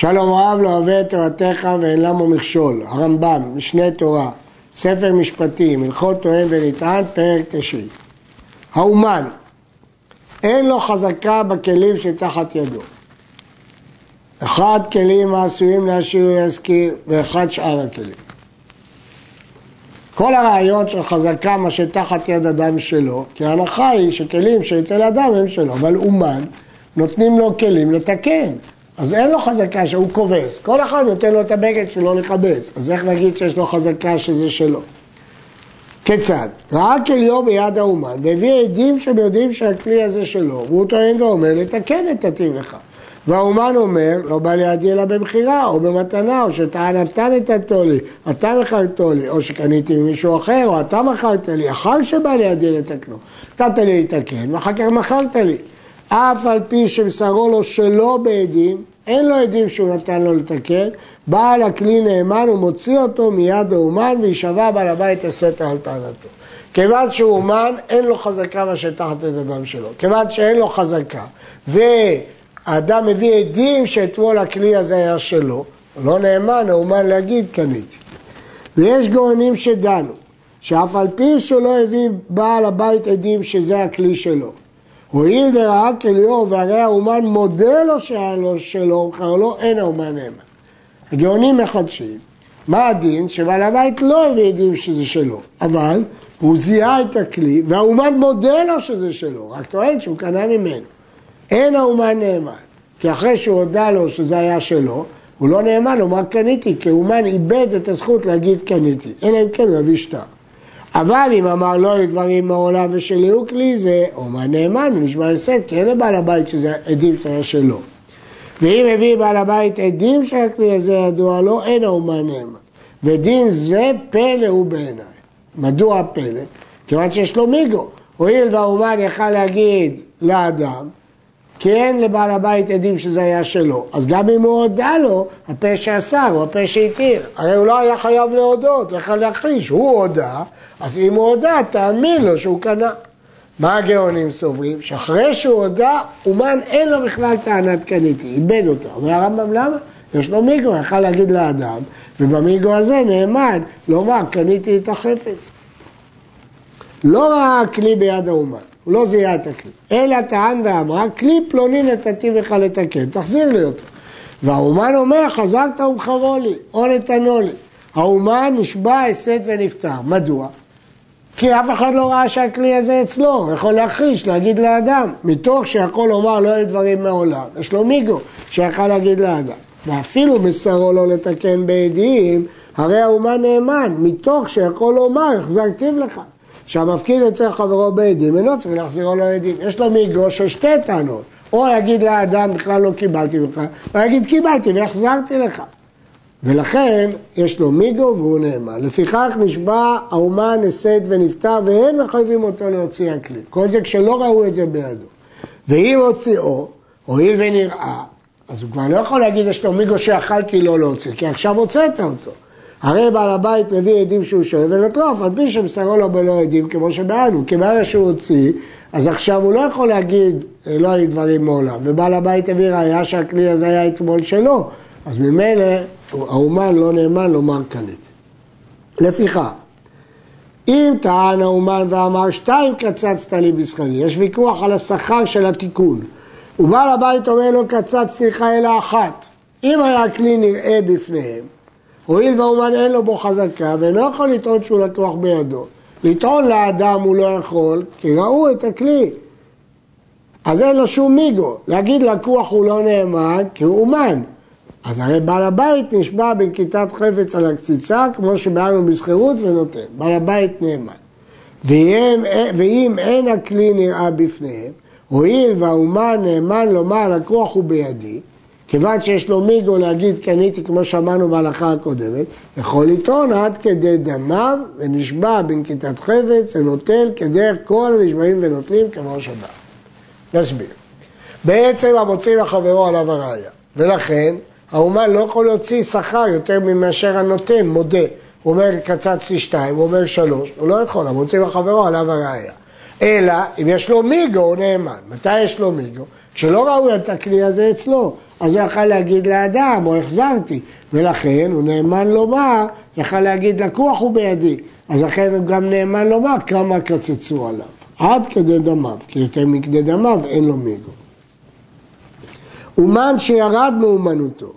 שלום רב לא אוהב את תורתך ואין למו מכשול, הרמב"ם, משנה תורה, ספר משפטים, הלכות טוען ונטען, פרק תשעי. האומן, אין לו חזקה בכלים שתחת ידו. אחד כלים העשויים להשאיר ולהזכיר, ואחד שאר הכלים. כל הרעיון של חזקה מה שתחת יד אדם שלו, כי ההנחה היא שכלים שאצל אדם הם שלו, אבל אומן נותנים לו כלים לתקן. אז אין לו חזקה שהוא כובס, כל אחד נותן לו את הבגד שלו לכבס, אז איך נגיד שיש לו חזקה שזה שלו? כיצד? ראה כליו ביד האומן והביא עדים שהם יודעים שהכלי הזה שלו, והוא טוען ואומר לתקן את התיב לך. והאומן אומר, לא בא לידי אלא במכירה או במתנה, או שטען אתה נתתו לי, אתה מכרתו לי, או שקניתי ממישהו אחר, או אתה מכרת לי, אחר שבא לידי לתקנו. נתת לי לתקן, ואחר כך מכרת לי. אף על פי שמסרו לו שלא בעדים, אין לו עדים שהוא נתן לו לתקן, בעל הכלי נאמן ומוציא אותו מיד האומן וישבע בעל הבית הסתר על טענתו. כיוון שהוא אומן, אין לו חזקה מה שתחת את הדם שלו. כיוון שאין לו חזקה, והאדם מביא עדים שאתמול הכלי הזה היה שלו, לא נאמן, האומן להגיד קניתי. ויש גאונים שדנו, שאף על פי שלא הביא בעל הבית עדים שזה הכלי שלו, הואיל וראה כליאור והרי האומן מודה לו שלו, ומכר לו, אין האומן נאמן. הגאונים מחדשים, מה הדין? שבעל הבית לא הביא עדים שזה שלו, אבל הוא זיהה את הכלי והאומן מודה לו שזה שלו, רק טוען שהוא קנה ממנו. אין האומן נאמן, כי אחרי שהוא הודה לו שזה היה שלו, הוא לא נאמן, הוא אמר קניתי, כי האומן איבד את הזכות להגיד קניתי, אלא אם כן הוא יביא שטר. אבל אם אמר לא היו דברים מעולם ושלי הוא כלי זה אומן נאמן ונשמע הסד כי אין לבעל הבית שזה עדים שהיה שלו. ואם הביא בעל הבית עדים שהכלי הזה ידוע לו אין האומן נאמן. ודין זה פלא הוא בעיניי. מדוע פלא? כיוון שיש לו מיגו. הואיל והאומן יכל להגיד לאדם כי אין לבעל הבית עדים שזה היה שלו. אז גם אם הוא הודה לו, הפה שאסר הוא הפה שהתיר. הרי הוא לא היה חייב להודות, הוא יכול להכחיש. הוא הודה, אז אם הוא הודה, תאמין לו שהוא קנה. מה הגאונים סוברים? שאחרי שהוא הודה, אומן אין לו בכלל טענת קניתי, איבד אותה. אומר הרמב"ם למה? יש לו מיגו, יכול להגיד לאדם, ובמיגו הזה נאמן לומר קניתי את החפץ. לא ראה הכלי ביד האומן. הוא לא זיהה את הכלי. אלא טען ואמרה, כלי פלוני נתתי לך לתקן, תחזיר לי אותו. והאומן אומר, חזרת ומחרו לי, או נתנו לי. האומן נשבע, הסת ונפטר. מדוע? כי אף אחד לא ראה שהכלי הזה אצלו, הוא יכול להכחיש, להגיד לאדם, מתוך שיכול לומר לא היו דברים מעולם. יש לו מיגו שיכול להגיד לאדם. ואפילו מסרו לו לתקן בעדים, הרי האומן נאמן, מתוך שיכול לומר, החזרתיו לך. שהמפקיד אצל חברו בעדים, אינו צריך להחזירו לו עדים. יש לו מיגו של שתי טענות. או יגיד לאדם, בכלל לא קיבלתי ממך, או יגיד, קיבלתי והחזרתי לך. ולכן יש לו מיגו והוא נאמן. לפיכך נשבע האומן הסד ונפטר ואין מחייבים אותו להוציא הכלי. כל זה כשלא ראו את זה בידו. ואם הוציאו, הואיל ונראה, אז הוא כבר לא יכול להגיד יש לו מיגו שיכלתי לא להוציא, כי עכשיו הוצאת אותו. הרי בעל הבית מביא עדים שהוא שואב ונוטלו, אף על פי שמסרו לו בלא עדים כמו שבאנו, כי ברגע שהוא הוציא, אז עכשיו הוא לא יכול להגיד אה, לא היו דברים מעולם, ובעל הבית הביא ראיה שהכלי הזה היה אתמול שלו, אז ממילא האומן לא נאמן לומר קנית. לפיכך, אם טען האומן ואמר שתיים קצצת לי בשכרי, יש ויכוח על השכר של התיקון, ובעל הבית אומר לו קצצתי לך אלא אחת, אם היה כלי נראה בפניהם הואיל והאומן אין לו בו חזקה ואינו יכול לטעון שהוא לקוח בידו. לטעון לאדם הוא לא יכול, כי ראו את הכלי. אז אין לו שום מיגו. להגיד לקוח הוא לא נאמן, כי הוא אומן. אז הרי בעל הבית נשבע בנקיטת חפץ על הקציצה, כמו שבאנו בשכירות ונותן. בעל הבית נאמן. ואם, ואם אין הכלי נראה בפניהם, הואיל והאומן נאמן לומר לקוח הוא בידי, כיוון שיש לו מיגו להגיד קניתי כמו שאמרנו בהלכה הקודמת, יכול לטעון עד כדי דמיו ונשבע בנקיטת חפץ ונוטל כדרך כל הנשבעים ונוטלים כמו שבא. נסביר. בעצם המוציא לחברו עליו הראייה, ולכן האומן לא יכול להוציא שכר יותר מאשר הנותן, מודה. הוא אומר קצצתי שתיים, הוא אומר שלוש, הוא לא יכול, המוציא לחברו עליו הראייה. אלא אם יש לו מיגו הוא נאמן. מתי יש לו מיגו? כשלא ראו את הכלי הזה אצלו. אז הוא יכל להגיד לאדם, או החזרתי, ולכן הוא נאמן לומר, יכל להגיד לקוח הוא בידי, אז לכן הוא גם נאמן לומר כמה קצצו עליו, עד כדי דמיו, כי יותר מכדי דמיו אין לו מיגו. אומן שירד מאומנותו,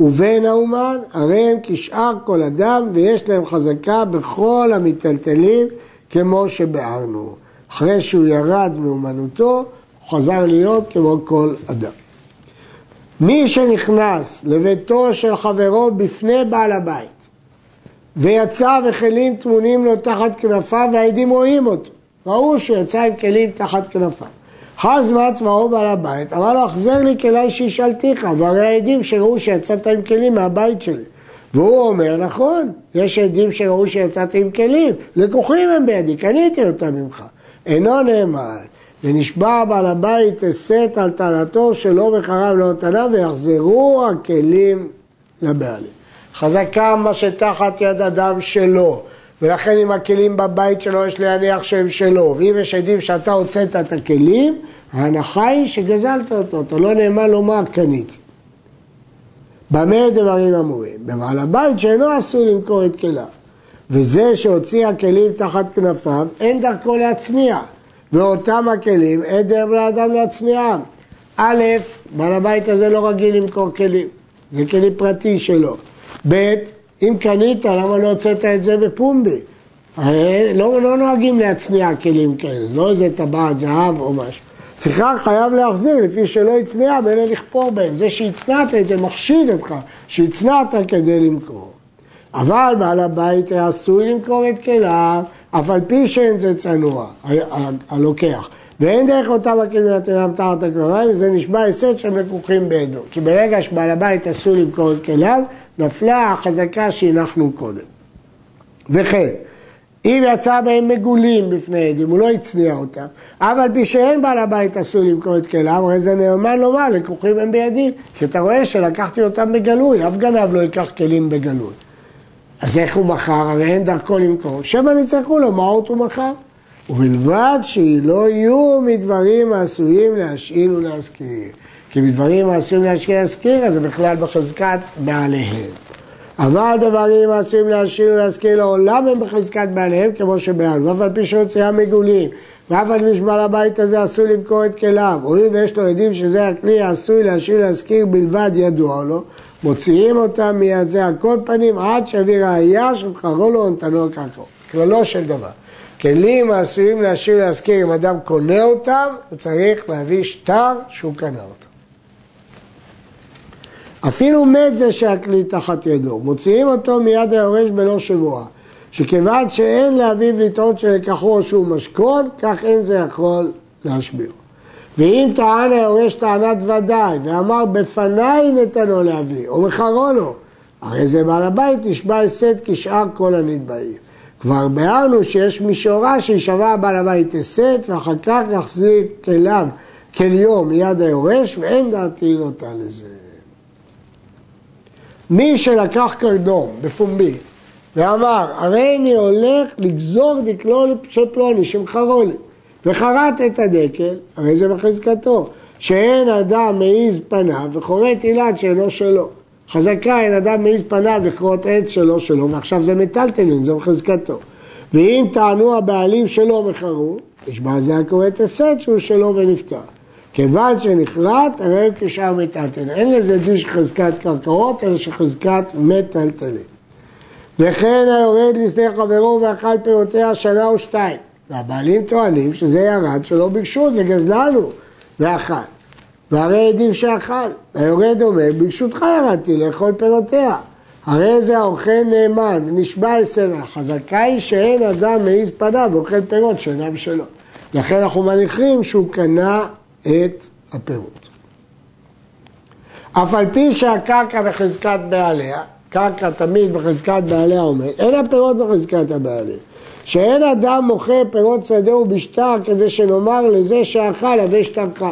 ובין האומן, הרי הם כשאר כל אדם, ויש להם חזקה בכל המיטלטלים, כמו שביארנו. אחרי שהוא ירד מאומנותו, הוא חזר להיות כמו כל אדם. מי שנכנס לביתו של חברו בפני בעל הבית, ויצא וכלים טמונים לו תחת כנפיו, והעדים רואים אותו. ראו שהוא יצא עם כלים תחת כנפיו. אחר זמן צבאו בעל הבית, אמר לו, החזר לי כלי שהשאלתיך, והרי העדים שראו שיצאת עם כלים מהבית שלי. והוא אומר, נכון, יש עדים שראו שיצאת עם כלים, לקוחים הם בידי, קניתי אותם ממך. אינו נאמן, ונשבע בעל הבית אסת על טענתו שלא בחרב לא נתנה, ויחזרו הכלים לבעלים. חזקה מה שתחת יד אדם שלו, ולכן אם הכלים בבית שלו יש להניח שהם שלו, ואם יש עדים שאתה הוצאת את הכלים, ההנחה היא שגזלת אותו, אתה לא נאמן לומר קניתי. במה דברים אמורים? בבעל הבית שאינו עשוי למכור את כליו. וזה שהוציא הכלים תחת כנפיו, אין דרכו להצניע. ואותם הכלים, אין דרך לאדם להצניעם. א', בעל הבית הזה לא רגיל למכור כלים. זה כלי פרטי שלו. ב', אם קנית, למה לא הוצאת את זה בפומבי? לא, לא נוהגים להצניע כלים כאלה, זה לא איזה טבעת זהב או משהו. לפיכך חייב להחזיר לפי שלא הצניע ואין לכפור בהם. זה שהצנעת את זה מחשיד אותך, שהצנעת כדי למכור. אבל בעל הבית עשוי למכור את כליו, אף על פי שאין זה צנוע, הלוקח. ואין דרך אותם הכלים לתנם תחת הכלבים, וזה נשבע הסד שהם לקוחים בעדו. כי ברגע שבעל הבית עשוי למכור את כליו, נפלה החזקה שהנחנו קודם. וכן, אם יצא בהם מגולים בפני עדים, הוא לא הצניע אותם, אף על פי שאין בעל הבית אסור למכור את כליו, הרי זה נאמן לומר, לקוחים הם בידי, כי אתה רואה שלקחתי אותם בגלוי, אף גנב לא ייקח כלים בגלוי. אז איך הוא מכר? הרי אין דרכו למכור. שמא יצטרכו לו, מה עוד הוא מכר? ובלבד שלא יהיו מדברים העשויים להשאיל ולהזכיר. כי מדברים העשויים להשאיל ולהזכיר, אז זה בכלל בחזקת בעליהם. אבל דברים העשויים להשאיר ולהזכיר לעולם הם בחזקת בעליהם כמו שבעל, ואף על פי שהוציאה מגולים, ואף על פי שבעל הבית הזה עשוי למכור את כליו, הואיל ויש לו עדים שזה הכלי העשוי להשאיר ולהזכיר בלבד ידוע לו, מוציאים אותם מיד זה על כל פנים עד שיביא ראייה שבחרו לו ונתנו לקרקעו. כללו של דבר. כלים העשויים להשאיר ולהזכיר, אם אדם קונה אותם, הוא צריך להביא שטר שהוא קנה אותם. אפילו מת זה שהכלי תחת ידו, מוציאים אותו מיד היורש בלא שבוע. שכיוון שאין לאביו לטעות שלקחו שהוא משכון, כך אין זה יכול להשביר. ואם טען היורש טענת ודאי, ואמר בפניי נתנו לאבי, או מחרו לו, הרי זה בעל הבית נשבע הסד כשאר כל הנתבעים. כבר ביארנו שיש מישורה שישבע בעל הבית הסד, ואחר כך יחזיר כליו, כליו מיד היורש, ואין דעתי נוטה לזה. מי שלקח קרדום בפומבי ואמר, הרי אני הולך לגזור דקלו של פלוני שמחרו לי, וחרט את הדקל, הרי זה בחזקתו, שאין אדם מעיז פניו וחורט אילת שאינו שלו. חזקה אין אדם מעיז פניו לכרות עץ שלו שלו, ועכשיו זה מטלטלין, זה בחזקתו. ואם טענו הבעלים שלו מחרו, יש בעזה הכורת הסט שהוא שלו ונפטר. כיוון שנכרת, הרי הוא כשאר מטלטלין. אין לזה דין של חזקת קרקעות, אלא של חזקת מטלטלין. וכן היורד לשדה חברו ואכל פירותיה שנה או שתיים. והבעלים טוענים שזה ירד שלא ברשות וגזלנו ואכל. והרי עדים שאכל. היורד אומר, ברשותך ירדתי לאכול פירותיה. הרי זה האוכל נאמן, נשבע אצלנה. חזקה היא שאין אדם מעיז פניו ואוכל פירות שאינם שלו. לכן אנחנו מניחים שהוא קנה את הפירות. אף על פי שהקרקע בחזקת בעליה, קרקע תמיד בחזקת בעליה אומר, אין הפירות בחזקת הבעליה. שאין אדם מוכר פירות שדה ובשטר כדי שנאמר לזה שאכל עדי שטרך.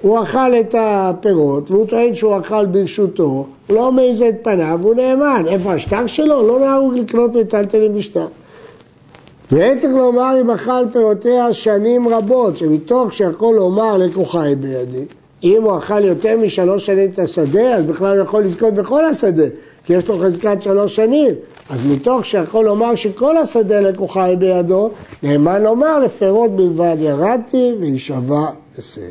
הוא אכל את הפירות והוא טוען שהוא אכל ברשותו, הוא לא מעיז את פניו, הוא נאמן. איפה השטר שלו? לא נהוג לקנות מטלטלים בשטר. ואין צריך לומר אם אכל פירותיה שנים רבות, שמתוך שיכול לומר לקוחי בידי, אם הוא אכל יותר משלוש שנים את השדה, אז בכלל הוא יכול לזכות בכל השדה, כי יש לו חזקת שלוש שנים. אז מתוך שיכול לומר שכל השדה לקוחה היא בידו, נאמן לומר לפירות בלבד ירדתי ויישבע בסדר.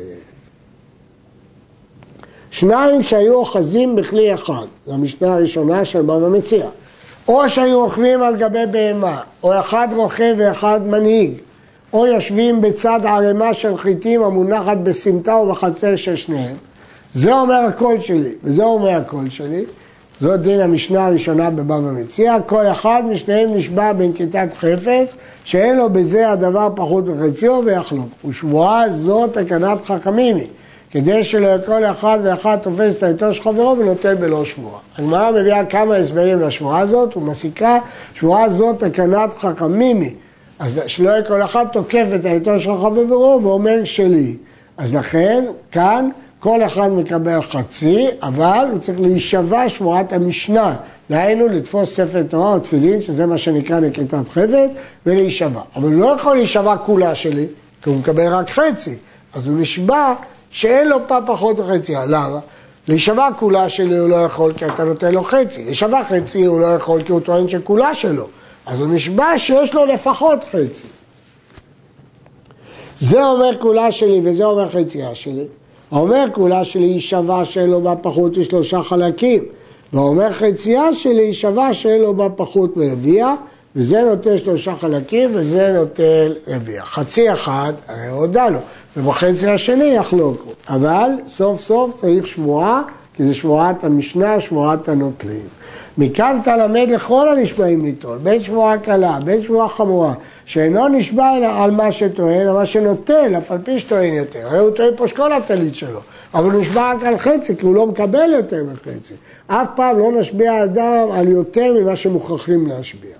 שניים שהיו אוחזים בכלי אחד, זו המשנה הראשונה של בבא מציע. או שהיו רוכבים על גבי בהמה, או אחד רוכב ואחד מנהיג, או יושבים בצד ערימה של חיטים המונחת בסמטה ובחצר של שניהם. זה אומר הקול שלי, וזה אומר הקול שלי. זאת דין המשנה הראשונה בבבא מציע, כל אחד משניהם נשבע בנקיטת חפץ, שאין לו בזה הדבר פחות מחציו ויחלוק. ושבועה זאת תקנת חכמים היא. כדי שלא כל אחד ואחד תופס את העיתו של חברו ונותן בלא שבועה. הגמרא מביאה כמה הסברים לשבועה הזאת ומסיקה, שבועה זאת תקנת חכמימי. אז שלא כל אחד תוקף את העיתו של חברו ואומר שלי. אז לכן, כאן כל אחד מקבל חצי, אבל הוא צריך להישבע שבועת המשנה. דהיינו לתפוס ספר תורה או תפילין, שזה מה שנקרא נקיטת חפץ, ולהישבע. אבל הוא לא יכול להישבע כולה שלי, כי הוא מקבל רק חצי. אז הוא נשבע שאין לו פה פחות מחצי. למה? להישבע כולה שלי הוא לא יכול כי אתה נותן לו חצי. להישבע חצי הוא לא יכול כי הוא טוען שכולה שלו. אז הוא נשבע שיש לו לפחות חצי. זה אומר כולה שלי וזה אומר חצייה שלי. האומר כולה שלי שווה שאין לו בה פחות משלושה חלקים. והאומר חצייה שלי שווה שאין לו בה פחות מרביע, וזה נותן שלושה חלקים וזה נותן רביע. חצי אחד, הרי הודה לו. ובחצי השני יחלוקו. אבל סוף סוף צריך שבועה, כי זה שבועת המשנה, שבועת הנוטלים. מכאן אתה למד לכל הנשבעים ליטול, בין שבועה קלה, בין שבועה חמורה, שאינו נשבע אלא על מה שטוען, על מה שנוטל, אף על פי שטוען יותר. הרי הוא טוען פה שכל הטלית שלו, אבל הוא נשבע רק על חצי, כי הוא לא מקבל יותר מחצי. אף פעם לא נשביע אדם על יותר ממה שמוכרחים להשביע.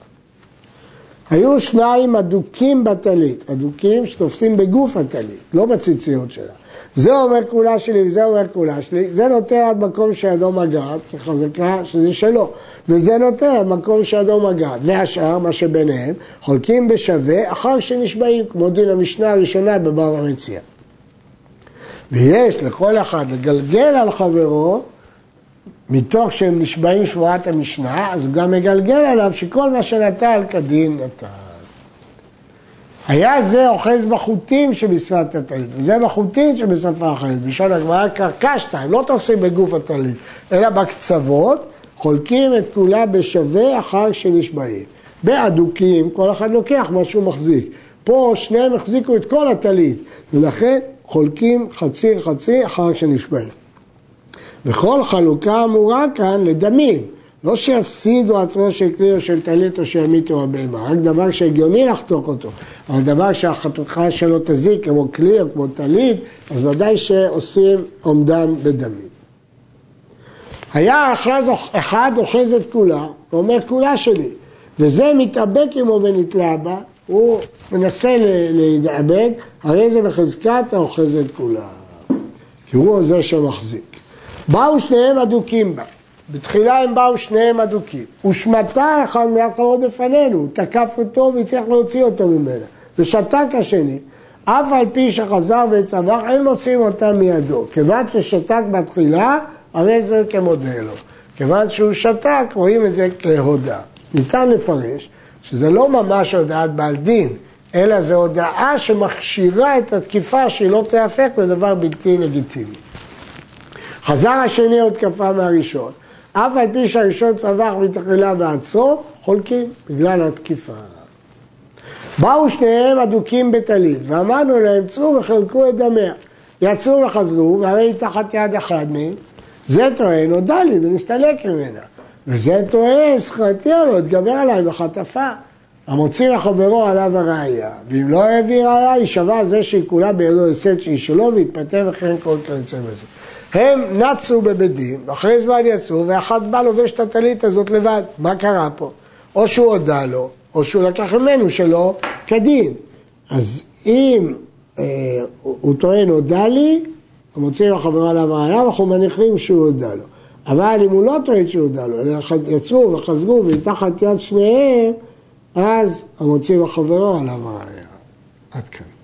היו שניים אדוקים בטלית, אדוקים שתופסים בגוף הטלית, לא בציציות שלה. זה אומר כולה שלי וזה אומר כולה שלי, זה נותן עד מקום שידו מגעת, כחזקה שזה שלו, וזה נותן עד מקום שידו מגעת, והשאר, מה שביניהם, חולקים בשווה אחר שנשבעים, כמו דין המשנה הראשונה בבבא מציע. ויש לכל אחד לגלגל על חברו מתוך שהם נשבעים שבועת המשנה, אז הוא גם מגלגל עליו שכל מה שנטל כדין נטל. היה זה אוחז בחוטים שבשפת הטלית, וזה בחוטים שבשפה אחרת. בלשון הגמרא קרקשת, הם לא תופסים בגוף הטלית, אלא בקצוות, חולקים את כולה בשווה אחר שנשבעים. באדוקים, כל אחד לוקח מה שהוא מחזיק. פה שניהם החזיקו את כל הטלית, ולכן חולקים חצי חצי אחר שנשבעים. וכל חלוקה אמורה כאן לדמים, לא שיפסידו עצמו של כלי או של טלית או שימיתו הבהמה, רק דבר שהגיוני לחתוך אותו, אבל דבר שהחתוכה שלו תזיק כמו כלי או כמו טלית, אז ודאי שעושים עומדם בדמים. היה אחז אחד אוחז את כולה, ואומר כולה שלי, וזה מתאבק עמו ונתלה בה, הוא מנסה להתאבק, הרי זה בחזקת האוחז את כולה, כי הוא זה שמחזיק. באו שניהם אדוקים בה. בתחילה הם באו שניהם אדוקים. ושמטה אחד מיד בפנינו, הוא תקף אותו והצליח להוציא אותו ממנה. ושתק השני. אף על פי שחזר וצווח, אין מוציאים אותה מידו. כיוון ששתק בתחילה, הרי זה כמודה לו. כיוון שהוא שתק, רואים את זה כהודעה. ניתן לפרש שזה לא ממש הודעת בעל דין, אלא זו הודעה שמכשירה את התקיפה שהיא לא תהפך לדבר בלתי לגיטימי. חזר השני עוד תקפה מהראשון. אף על פי שהראשון צווח מתחילה ועד סוף, חולקים בגלל התקיפה. באו שניהם אדוקים בטלית, ואמרנו להם, צאו וחלקו את דמיה. יצאו וחזרו, והרי תחת יד אחד מהם, זה טוען, הודה לי ונסתלק ממנה. וזה טוען, שכרתי עלו, התגבר עליי בחטפה. המוציא לחברו עליו הראייה, ואם לא הביא ראייה, יישבע זה שהיא כולה בידו הסד שהיא שלו, ויתפטר וכן כל כיוצא בזה. הם נצו בבית דין, ואחרי זמן יצאו, ואחד בא לובש את הטלית הזאת לבד. מה קרה פה? או שהוא הודה לו, או שהוא לקח ממנו שלא כדין. אז אם אה, הוא טוען הודה לי, הוא מוציא לחברה ראייה, אנחנו מניחים שהוא הודה לו. אבל אם הוא לא טוען שהוא הודה לו, אלא יצאו וחזרו ותחת יד שניהם, אז המוציא עליו ראייה. עד כאן.